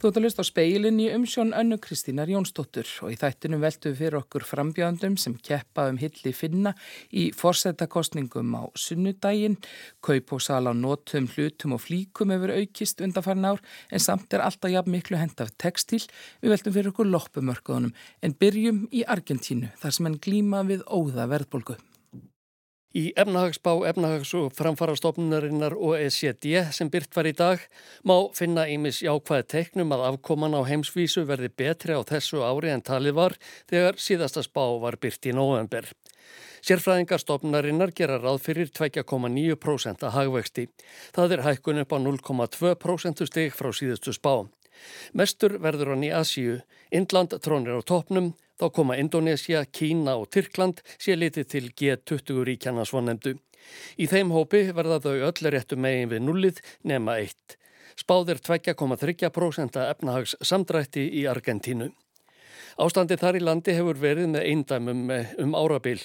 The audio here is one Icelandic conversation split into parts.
Þú ert að hlusta á speilin í umsjón önnu Kristínar Jónsdóttur og í þættinum veltum fyrir okkur frambjöndum sem keppa um hilli finna í forsetakostningum á sunnudaginn. Kaup og sal á nótum, hlutum og flíkum hefur aukist undanfarn ár en samt er alltaf jafn miklu hend af textil. Við veltum fyrir okkur loppumörkuðunum en byrjum í Argentínu þar sem henn glíma við óða verðbolgu. Í efnahagsbá efnahags- og framfarastofnunarinnar OECD sem byrt var í dag má finna ímis jákvæði teiknum að afkoman á heimsvísu verði betri á þessu ári en talið var þegar síðasta spá var byrt í november. Sérfræðingarstofnunarinnar gera ráð fyrir 2,9% að hagvexti. Það er hækkun upp á 0,2% stig frá síðustu spá. Mestur verður hann í Asíu, Indland trónir á toppnum, Þá koma Indonesia, Kína og Tyrkland sé litið til G20 ríkjana svonendu. Í þeim hópi verða þau öll réttu megin við nullið nema eitt. Spáðir 2,3% efnahags samdrætti í Argentínu. Ástandi þar í landi hefur verið með eindæmum um árabil.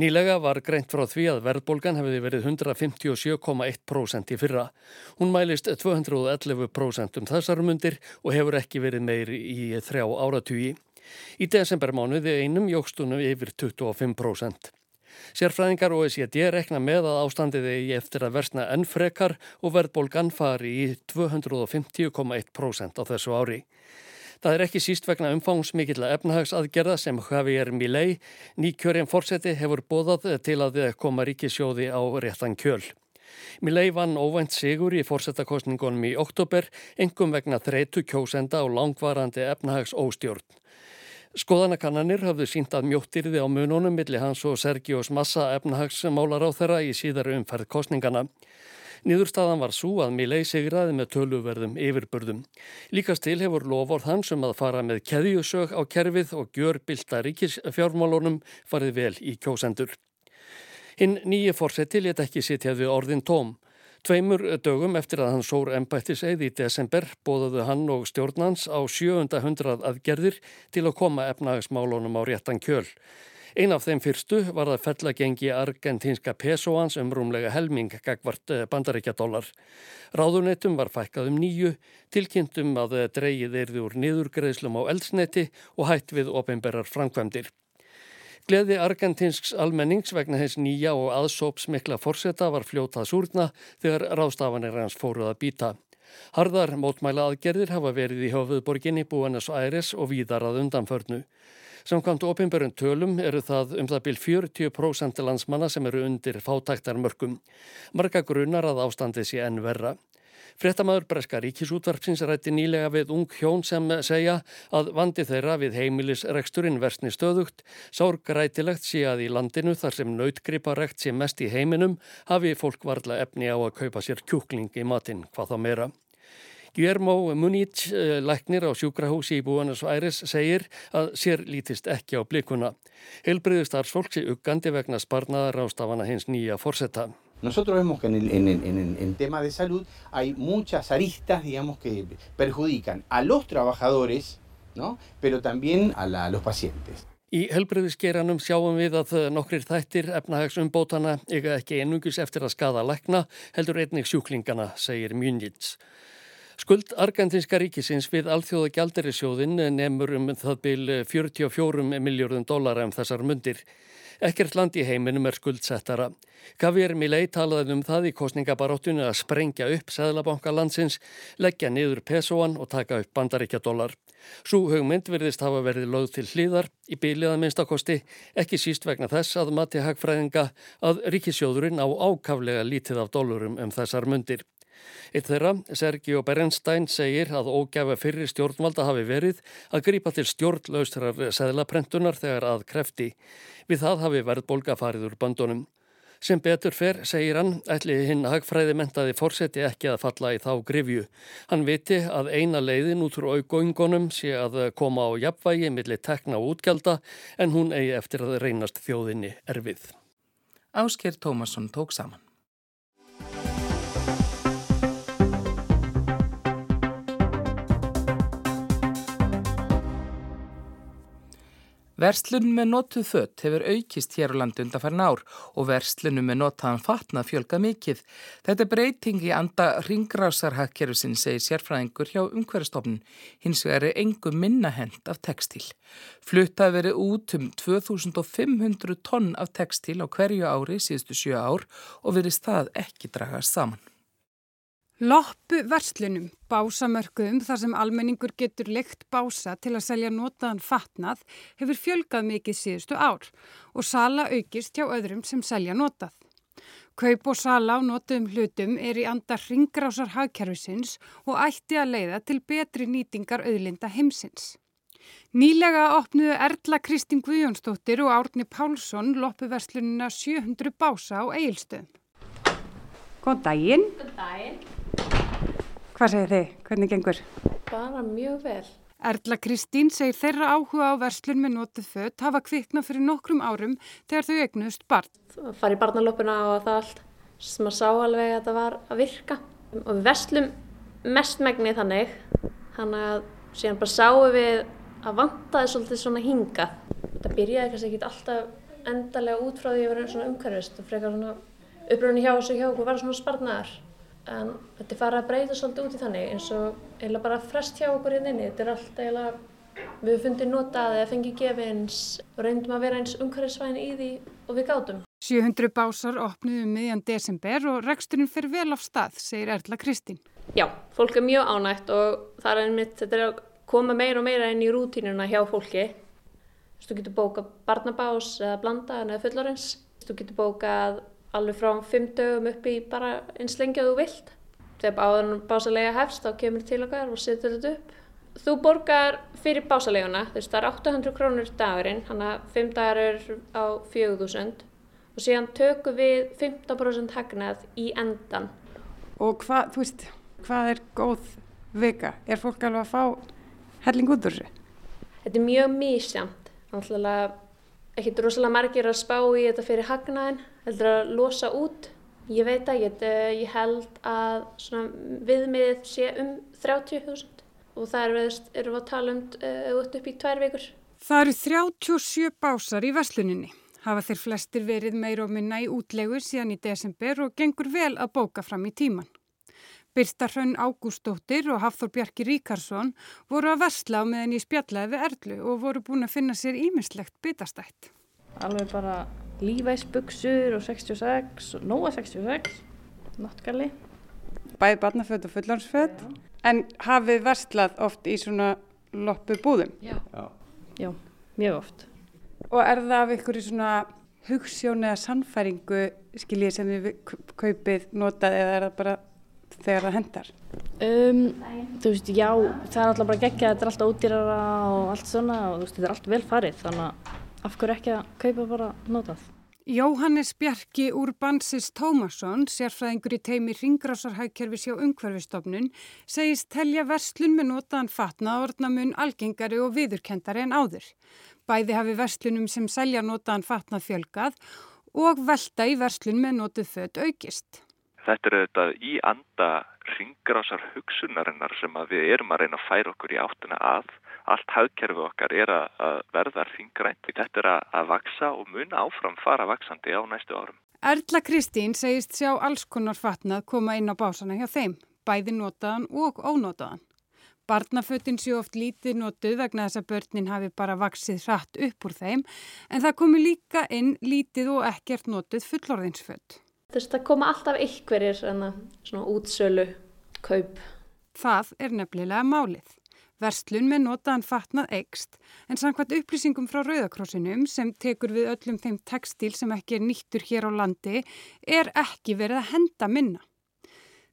Nýlega var greint frá því að verðbólgan hefði verið 157,1% í fyrra. Hún mælist 211% um þessar mundir og hefur ekki verið meiri í þrjá áratugi. Í desembermánuði einum jógstunum yfir 25%. Sérfræðingar OECD rekna með að ástandiði í eftir að versna enn frekar og verðbólgan fari í 250,1% á þessu ári. Það er ekki síst vegna umfangsmikill að efnahagsaðgerða sem Javier Milei, nýkjörinn fórseti, hefur bóðað til að koma ríkisjóði á réttan kjöl. Milei vann óvænt sigur í fórsetakostningunum í oktober, engum vegna þreitu kjósenda og langvarandi efnahags óstjórn. Skoðanakannanir hafðu sínt að mjóttirði á mununum milli hans og Sergios Massa efnahagsmálar á þeirra í síðar umferð kostningana. Nýðurstaðan var svo að Milei sigraði með töluverðum yfirbörðum. Líkast til hefur lofórð hans um að fara með keðjusög á kerfið og gjör bylta ríkisfjármálunum farið vel í kjósendur. Hinn nýje fórseti let ekki sitjaði orðin tóm. Tveimur dögum eftir að hann sór ennbættiseið í desember bóðuðu hann og stjórnans á 700 aðgerðir til að koma efnahagsmálunum á réttan kjöl. Ein af þeim fyrstu var að fellagengi argentínska pesoans um rúmlega helming gagvart eh, bandaríkjadólar. Ráðuneytum var fækkað um nýju, tilkynntum að dreyið erði úr niðurgreðslum á eldsneti og hætt við ofinberrar framkvæmdir. Gleði argentinsks almennings vegna hins nýja og aðsópsmikla forseta var fljótað súrna þegar ráðstafanir hans fóruð að býta. Harðar mótmæla aðgerðir hafa verið í höfuðborginni Buenos Aires og víðar að undanförnu. Samkvæmt ofinbörjum tölum eru það um það byrj 40% landsmanna sem eru undir fátæktarmörkum. Marga grunar að ástandið sé enn verra. Frettamæður Breska ríkisútvarpsins rætti nýlega við ung hjón sem segja að vandi þeirra við heimilisreksturinn versni stöðugt, sárgrætilegt sé að í landinu þar sem nautgriparekt sé mest í heiminum hafi fólk varla efni á að kaupa sér kjúkling í matinn, hvað þá meira. Guillermo Muniz, eh, læknir á sjúkrahúsi í Búanas Æris, segir að sér lítist ekki á blikuna. Helbriðu starfsfólk sé uggandi vegna sparnaðar ástafana hins nýja forsetta. Nosotros vemos que en el, en, el, en, el, en, tema de salud hay muchas aristas, digamos, que perjudican a los trabajadores, ¿no? pero también a, la, a los pacientes. Í helbriðisgeranum sjáum við að nokkrir þættir efnahagsumbótana eiga ekki einungus eftir að skada lækna heldur einnig sjúklingana, segir Mjönjits. Skuld Argentinska ríkisins við alþjóða gjaldarisjóðin nefnur um það byl 44 miljardum dólara um þessar mundir. Ekkert land í heiminum er skuldsettara. Javier Milei talaði um það í kostningabaróttunni að sprengja upp Sæðlabanka landsins, leggja niður pesoan og taka upp bandaríkjadólar. Sú hugmynd verðist hafa verið lögð til hlýðar í bíliða minnstakosti, ekki síst vegna þess að mati hagfræðinga að ríkisjóðurinn á ákaflega lítið af dólarum um þessar mundir. Eitt þeirra, Sergio Berenstein, segir að ógjafa fyrir stjórnvalda hafi verið að grípa til stjórnlaustrar seðlaprentunar þegar að krefti. Við það hafi verðbólga farið úr bandunum. Sem betur fer, segir hann, ætli hinn hagfræði mentaði fórseti ekki að falla í þá grifju. Hann viti að eina leiðin út úr augóingunum sé að koma á jafnvægi millir tekna og útgjalda en hún eigi eftir að reynast þjóðinni erfið. Ásker Tómasson tók saman. Verslun með notuð fött hefur aukist hér á landi undanfærin ár og verslunum með notaðan fatna fjölga mikið. Þetta er breyting í anda ringrásarhagkerfisinn, segir sérfræðingur hjá umhverjastofnun. Hins vegar er engum minna hend af textil. Flutta verið út um 2500 tonn af textil á hverju ári síðustu sjö ár og verið stað ekki dragast saman. Loppu verslunum, básamörkuðum þar sem almenningur getur leikt bása til að selja notaðan fatnað hefur fjölgað mikið síðustu ár og sala aukist hjá öðrum sem selja notað. Kaup og sala á notuðum hlutum er í anda ringrásar hagkerfisins og ætti að leiða til betri nýtingar auðlinda heimsins. Nýlega opnuðu Erla Kristín Guðjónsdóttir og Árni Pálsson loppu verslunina 700 bása á eigilstöðum. Góð daginn. Góð daginn. Hvað segir þið? Hvernig gengur? Bara mjög vel. Erla Kristín segir þeirra áhuga á verslun með notið fött hafa kvikna fyrir nokkrum árum þegar þau egnuðust barn. Það fari í barnalopuna og það allt sem að sá alveg að þetta var að virka. Og við verslum mestmægnið þannig, hann að síðan bara sáum við að vantaði svolítið svona hinga. Það byrjaði kannski ekki alltaf endalega út frá því að vera svona umhverfist og frekar svona uppröðinu hjá þessu hjá okkur var svona sparnar en þetta er farið að breyta svolítið út í þannig eins og eiginlega bara frest hjá okkur hérna inni þetta er allt eiginlega við höfum fundið notað eða fengið gefins og reyndum að vera eins umhverfisvæðin í því og við gátum. 700 básar opnuðu um miðjan desember og reksturinn fyrir vel af stað, segir Erla Kristín. Já, fólk er mjög ánægt og það er einmitt, þetta er að koma meira og meira inn í rútínuna hjá fólki. Þú getur bókað barnabás eða blanda eða fullorins. Þú getur bókað alveg frá fimm dögum upp í bara eins lengi að þú vilt. Þegar áður básalega hefst þá kemur til okkar og setur þetta upp. Þú borgar fyrir básaleguna, þú veist það er 800 krónur dagurinn, hann að 5 dagar er á 4000 og síðan tökum við 15% hagnað í endan. Og hvað, þú veist, hvað er góð vika? Er fólk alveg að fá helling út úr þessu? Þetta er mjög þannig að ekkert rosalega margir að spá í þetta fyrir hagnaðin, heldur að losa út. Ég veit að ég, ég held að viðmiðið sé um 30.000 og það er við, erum við að tala um uh, upp í tvær vikur. Það eru 37 básar í versluninni. Hafa þeir flestir verið meir og minna í útlegu síðan í desember og gengur vel að bóka fram í tíman. Birta Hrönn Ágústóttir og Hafþór Bjarki Ríkarsson voru að versla á meðan í spjallaði við Erlu og voru búin að finna sér ímislegt bitastætt. Alveg bara lífæsbuksur og 66, nóa 66, náttgalli. Bæði barnaföld og fullansföld, en hafið verslað oft í svona loppu búðum? Já. Já. Já, mjög oft. Og er það af ykkur í svona hugssjón eða sannfæringu skiljið sem þið kaupið notað eða er það bara þegar það hendar? Um, þú veist, já, það er alltaf bara geggja, þetta er alltaf ódýrara og allt svona og þú veist, þetta er allt vel farið, þannig að af hverju ekki að kaupa bara notað? Jóhannes Bjarki úr Bansis Tómasson, sérfræðingur í teimi ringrásarhækkerfis hjá umhverfistofnun, segist telja verslun með notaðan fatna orðnamun algengari og viðurkendari en áður. Bæði hafi verslunum sem selja notaðan fatnað fjölgað og velta í verslun með notuð fött aukist. Þetta er auðvitað í anda ringrásar hugsunarinnar sem við erum að reyna að færa okkur í áttuna að. Allt hagkerfi okkar er að verða ringrænt. Þetta er að vaksa og mun áfram fara vaksandi á næstu árum. Erla Kristín segist sjá alls konar fatnað koma inn á básana hjá þeim, bæði notaðan og ónotaðan. Barnafötinn séu oft lítið notuð vegna þess að börnin hafi bara vaksið hratt upp úr þeim en það komi líka inn lítið og ekkert notuð fullorðinsfött. Þess að koma alltaf ykkurir svona útsölu kaup. Það er nefnilega málið. Verslun með notaðan fatnað eikst en samkvæmt upplýsingum frá Rauðakrossinum sem tekur við öllum þeim tekstil sem ekki er nýttur hér á landi er ekki verið að henda minna.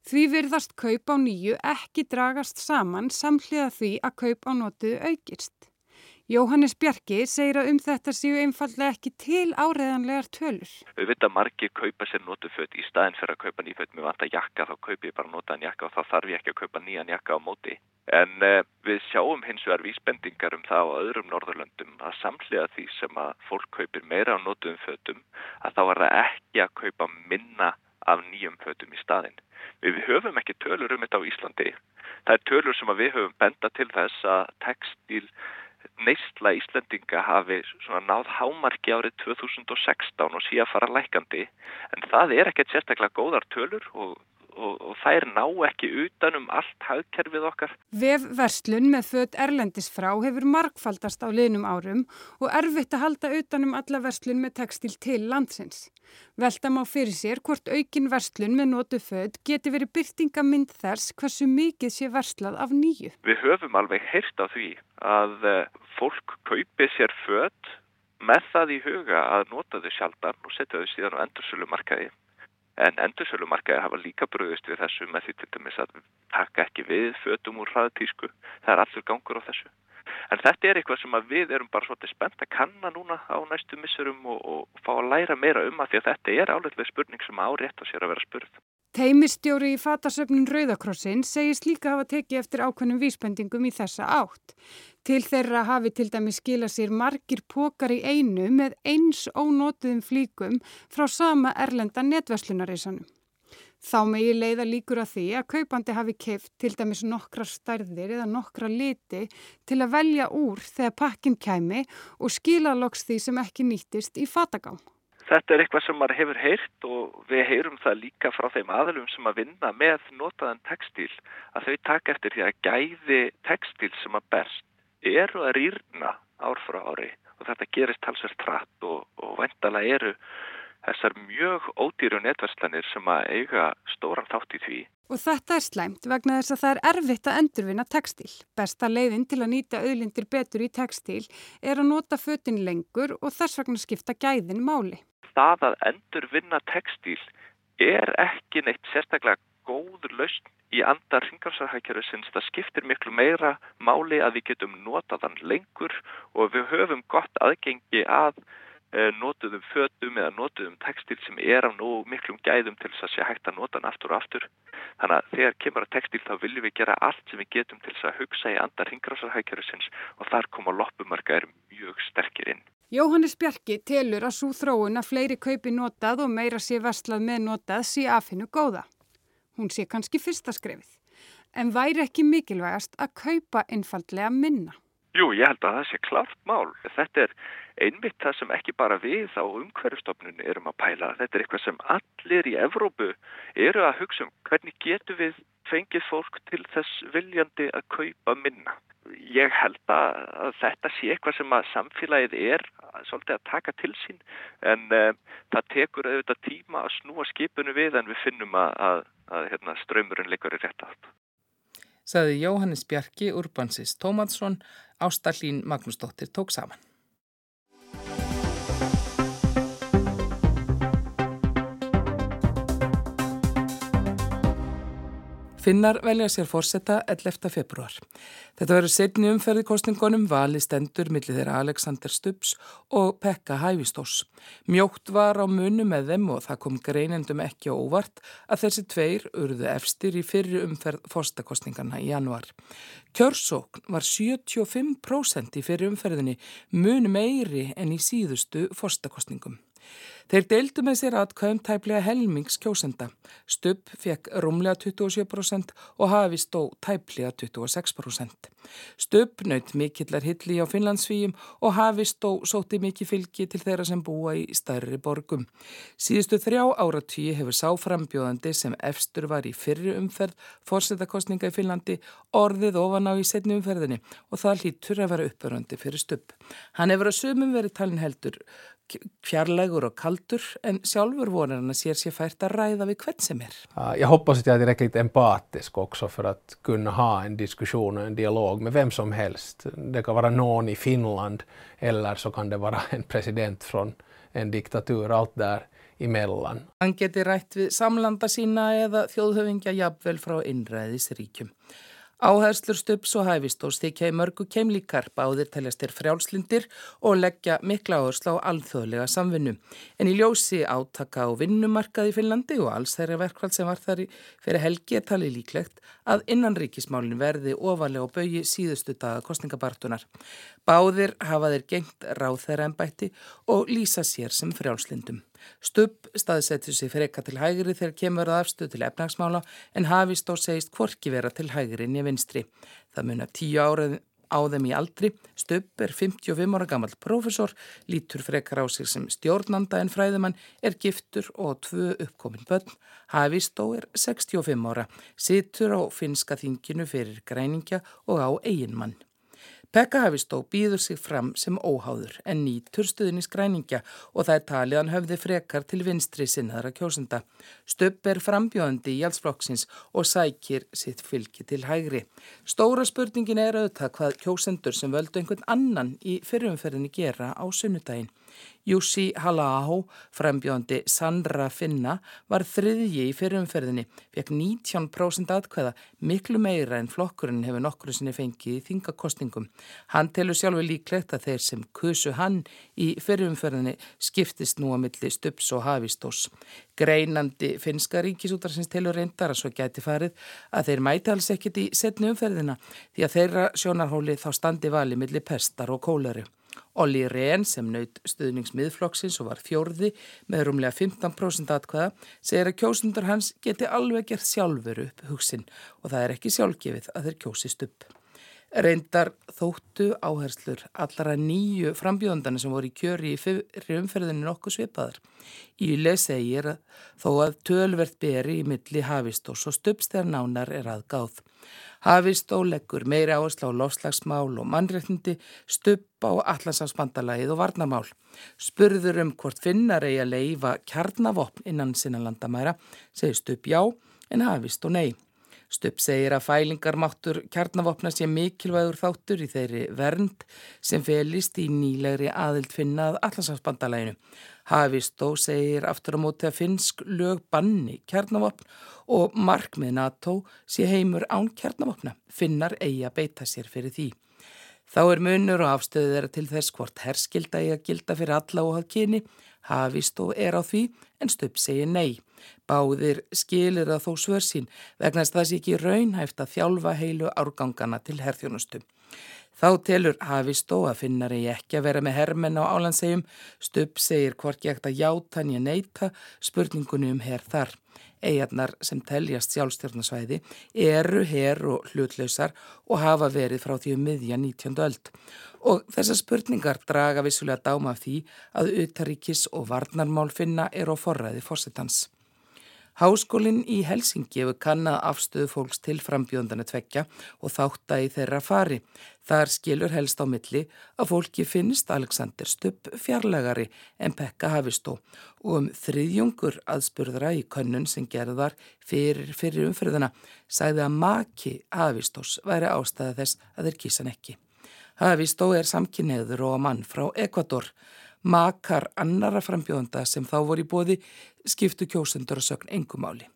Því virðast kaup á nýju ekki dragast saman samhliða því að kaup á notuðu aukist. Jóhannes Bjarki segir að um þetta séu einfallega ekki til áreðanlegar tölur. Við veitum að margir kaupa sér notuföt í staðin fyrir að kaupa nýföt með vanta jakka, þá kaupi ég bara notaðan jakka og þá þarf ég ekki að kaupa nýjan jakka á móti. En uh, við sjáum hins vegar vísbendingar um það á öðrum norðurlöndum að samlega því sem að fólk kaupir meira á notuðum fötum að þá er það ekki að kaupa minna af nýjum fötum í staðin. Við höfum ekki tölur um þetta á Íslandi. Það er tölur sem við höfum benda til þess að tekstil neistla Íslendinga hafi náð hámarki árið 2016 og síðan fara lækandi en það er ekkert sérstaklega góðar tölur og og, og þær ná ekki utanum allt hagkerfið okkar. Vefverslun með född Erlendis frá hefur markfaldast á liðnum árum og erfitt að halda utanum alla verslun með textil til landsins. Velta má fyrir sér hvort aukin verslun með nótu född geti verið byrtingamind þess hversu mikið sé verslað af nýju. Við höfum alveg heyrt á því að eh, fólk kaupi sér född með það í huga að nota þau sjaldan og setja þau síðan á endursölumarkaði En endursölumarkaði hafa líka bröðist við þessu með því til dæmis að taka ekki við fötum úr hraðtísku. Það er allur gangur á þessu. En þetta er eitthvað sem við erum bara svolítið spennt að kanna núna á næstu missurum og, og fá að læra meira um að því að þetta er áleitlega spurning sem árétt að sér að vera spurð. Teimistjóri í fatasöfnun Rauðakrossin segist líka hafa tekið eftir ákveðnum vísbendingum í þessa átt. Til þeirra hafi til dæmi skila sér margir pókar í einu með eins ónótuðum flíkum frá sama erlenda netverslunarisanum. Þá megi leiða líkur að því að kaupandi hafi keift til dæmis nokkra stærðir eða nokkra liti til að velja úr þegar pakkin kæmi og skila loks því sem ekki nýttist í fatagám. Þetta er eitthvað sem maður hefur heyrt og við heyrum það líka frá þeim aðlum sem að vinna með notaðan textil að þau taka eftir því að gæði textil sem að best eru að rýrna ár frá ári. Og þetta gerist talsverð trætt og, og vendala eru þessar mjög ódýru netverslanir sem að eiga stóran þátt í því. Og þetta er slæmt vegna þess að það er erfitt að endurvinna textil. Besta leiðin til að nýta auðlindir betur í textil er að nota fötin lengur og þess vegna skipta gæðin máli það að endur vinna textíl er ekki neitt sérstaklega góður lausn í andar ringarsarhækjörðusins. Það skiptir miklu meira máli að við getum notaðan lengur og við höfum gott aðgengi að notuðum fötum eða notuðum textil sem er á nú miklum gæðum til þess að sé hægt að nota hann aftur og aftur. Þannig að þegar kemur að textil þá viljum við gera allt sem við getum til þess að hugsa í andar ringarsarhækjörðusins og þar koma loppumarka er mjög sterkir inn. Jóhannes Bjarki telur að svo þróun að fleiri kaupi notað og meira sé vestlað með notað sé aðfinnu góða. Hún sé kannski fyrsta skrefið. En væri ekki mikilvægast að kaupa einfallega minna? Jú, ég held að það sé klart mál. Þetta er einmitt það sem ekki bara við á umhverfstofnunni erum að pæla. Þetta er eitthvað sem allir í Evrópu eru að hugsa um. Hvernig getur við fengið fólk til þess viljandi að kaupa minna? ég held að þetta sé eitthvað sem að samfélagið er svolítið að taka til sín en uh, það tekur auðvitað tíma að snúa skipinu við en við finnum að, að, að hérna, ströymurinn liggur í rétt allt. Saði Jóhannes Bjarki, Urbansis Tómansson, Ástallín Magnúsdóttir tók saman. Finnar velja sér fórsetta 11. februar. Þetta verður setni umferði kostningunum vali stendur millir þeirra Alexander Stubbs og Pekka Hævistós. Mjótt var á munu með þeim og það kom greinendum ekki óvart að þessi tveir urðu efstir í fyrri umferð fórstakostningarna í januar. Kjörsókn var 75% í fyrri umferðinni munu meiri en í síðustu fórstakostningum. Þeir deildu með sér aðkvæðum tæplega helmings kjósenda. Stubb fekk rúmlega 27% og hafi stó tæplega 26%. Stubb naut mikillar hilli á Finnlandsvíum og hafi stó sóti mikið fylgi til þeirra sem búa í stærri borgum. Síðustu þrjá áratvíi hefur sáframbjóðandi sem efstur var í fyrri umferð fórsetakostninga í Finnlandi orðið ofan á í setni umferðinni og það hlýtur að vera uppörandi fyrir Stubb. Hann hefur að sumum verið talin heldur fjarlægur och kaltur en självur vårdarna ser sig färt att räda vid kvett som är. Jag hoppas att jag är tillräckligt empatisk också för att kunna ha en diskussion och en dialog med vem som helst. Det kan vara någon i Finland eller så kan det vara en president från en diktatur, allt där emellan. Han geti rætt við samlanda sína eða þjóðhöfingja jafnvel frá innræðisríkjum. Áherslur Stubbs og Hæfistórs þykja í mörgu keimlíkar, báðir teljast er frjálslindir og leggja mikla áherslu á alþjóðlega samvinnu. En í ljósi átaka á vinnumarkað í Finnlandi og alls þeirra verkvall sem var þar fyrir helgi er talið líklegt að innanríkismálin verði ofalega og bögi síðustu daga kostningabartunar. Báðir hafa þeir gengt ráð þeirra ennbætti og lýsa sér sem frjálslindum. Stubb staðsettur sig freka til hægri þegar kemur að afstöð til efnagsmála en hafist og segist hvorki vera til hægri ég vinstri. Það mun að tíu árið á þeim í aldri. Stöpp er 55 ára gammal profesor, lítur frekar á sig sem stjórnanda en fræðumann, er giftur og tvö uppkomin börn. Hafistó er 65 ára, situr á finska þinginu fyrir græningja og á eiginmann. Pekka Hafistó býður sig fram sem óháður en nýtur stuðin í skræningja og það er talið hann höfði frekar til vinstri sinnaðra kjósenda. Stöpp er frambjóðandi í jálsflokksins og sækir sitt fylgi til hægri. Stóra spurningin er auðvitað hvað kjósendur sem völdu einhvern annan í fyrirumferðinni gera á sunnudaginn. Jussi Halaho, frambjóðandi Sandra Finna, var þriðji í fyrirumferðinni, fekk 19% atkvæða, miklu meira en flokkurinn hefur nokkru sinni fengið í þingakostningum. Hann telur sjálfur líklegt að þeir sem kusu hann í fyrirumferðinni skiptist nú á milli Stubbs og Havistós. Greinandi finska ríkisútarsins telur reyndar að svo gæti farið að þeir mæti alls ekkit í setni umferðina því að þeirra sjónarhóli þá standi vali milli pestar og kólari. Olli Rehn sem naut stuðningsmiðflokksins og var fjórði með rúmlega 15% atkvæða segir að kjósundur hans geti alveg gert sjálfur upp hugsin og það er ekki sjálfgefið að þeir kjósist upp. Reyndar þóttu áherslur allara nýju frambjóðandana sem voru í kjöri í fyrir umferðinu nokkuð svipaðar. Íle segir að þó að tölvert beri í milli hafist og svo stupstæðar nánar er aðgáð. Hafist og leggur meiri áherslu á lofslagsmál og mannreitindi, stupp á allansafsbandalagið og varnamál. Spurður um hvort finnar eigi að leifa kjarnavopn innan sinna landamæra, segir stupp já en hafist og nei. Stupp segir að fælingarmáttur kjarnavopna sé mikilvægur þáttur í þeirri vernd sem felist í nýlegri aðild finnað allansafsbandalæginu. Hafistó segir aftur á móti að finnsk lög banni kjarnavopn og markmið NATO sé heimur án kjarnavopna. Finnar eigi að beita sér fyrir því. Þá er munur og afstöðu þeirra til þess hvort herskilda eigi að gilda fyrir alla og hafð kyni. Hafistó er á því en Stupp segir nei. Báðir skilir að þó svör sín vegna þess að það sé ekki raunhæft að þjálfa heilu árgangana til herþjónustu. Þá telur Hafistó að finnar ég ekki að vera með hermenn á álandsegjum, Stubb segir ég ætti að játa ég neyta spurningunni um herr þar. Eigarnar sem teljast sjálfstjórnarsvæði eru herr og hlutlausar og hafa verið frá því um miðja 19. öld. Og þessar spurningar draga vissulega dáma því að utaríkis og varnarmál finna er á forræði fórsetans. Háskólinn í Helsingi hefur kannad afstöðu fólks til frambjóndana tvekja og þátta í þeirra fari. Þar skilur helst á milli að fólki finnst Alexander Stubb fjarlagari en Pekka Havistó og um þriðjungur aðspurðra í könnun sem gerðar fyrir, fyrir umfyrðina sagði að maki Havistós væri ástæða þess að þeir kísan ekki. Havistó er samkynneður og mann frá Ekvator makar annara frambjóðanda sem þá voru í bóði skiptu kjósendur að sögn engumáli.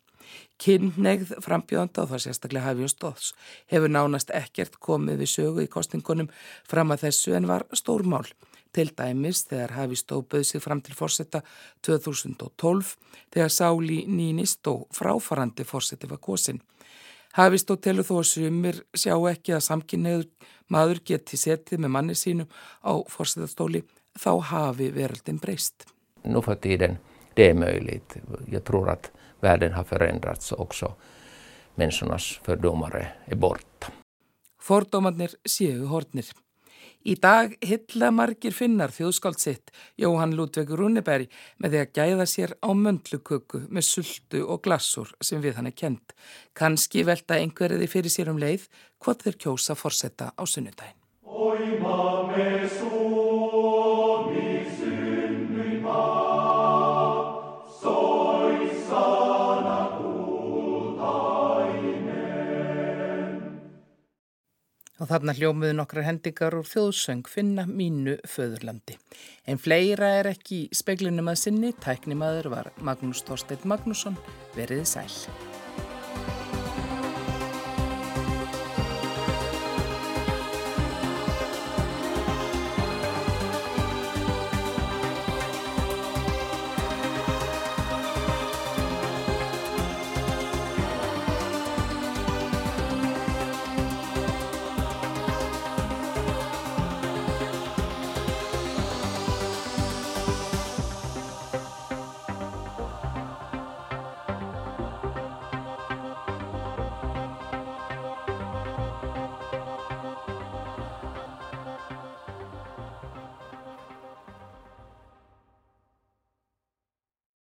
Kynnegð frambjóðanda og það sérstaklega Hafjón Stóðs hefur nánast ekkert komið við sögu í kostingunum fram að þessu en var stórmál. Til dæmis þegar Hafi Stó bauð sig fram til fórsetta 2012 þegar Sáli Nínistó fráfarandi fórseti var kosin. Hafi Stó telur þó að sumir sjá ekki að samkynneður maður geti setið með manni sínum á fórsetastóli þá hafi veröldin breyst. Nu för tiden det är möjligt. Jag tror att världen har förändrats också. Människornas fördomar är borta. Fordómanir séu hortnir. Í dag hylla margir finnar þjóðskáld sitt Jóhann Ludvig Runeberg með því að gæða sér á möndluköku með sultu og glassur sem við hann er kent. Kanski velta einhverjiði fyrir sér um leið hvort þeir kjósa forsetta á sunnudagin. Og þarna hljómiðu nokkrar hendingar úr þjóðsöng finna mínu föðurlandi. En fleira er ekki í speklinum að sinni, tæknimaður var Magnús Þorstein Magnússon, veriði sæl.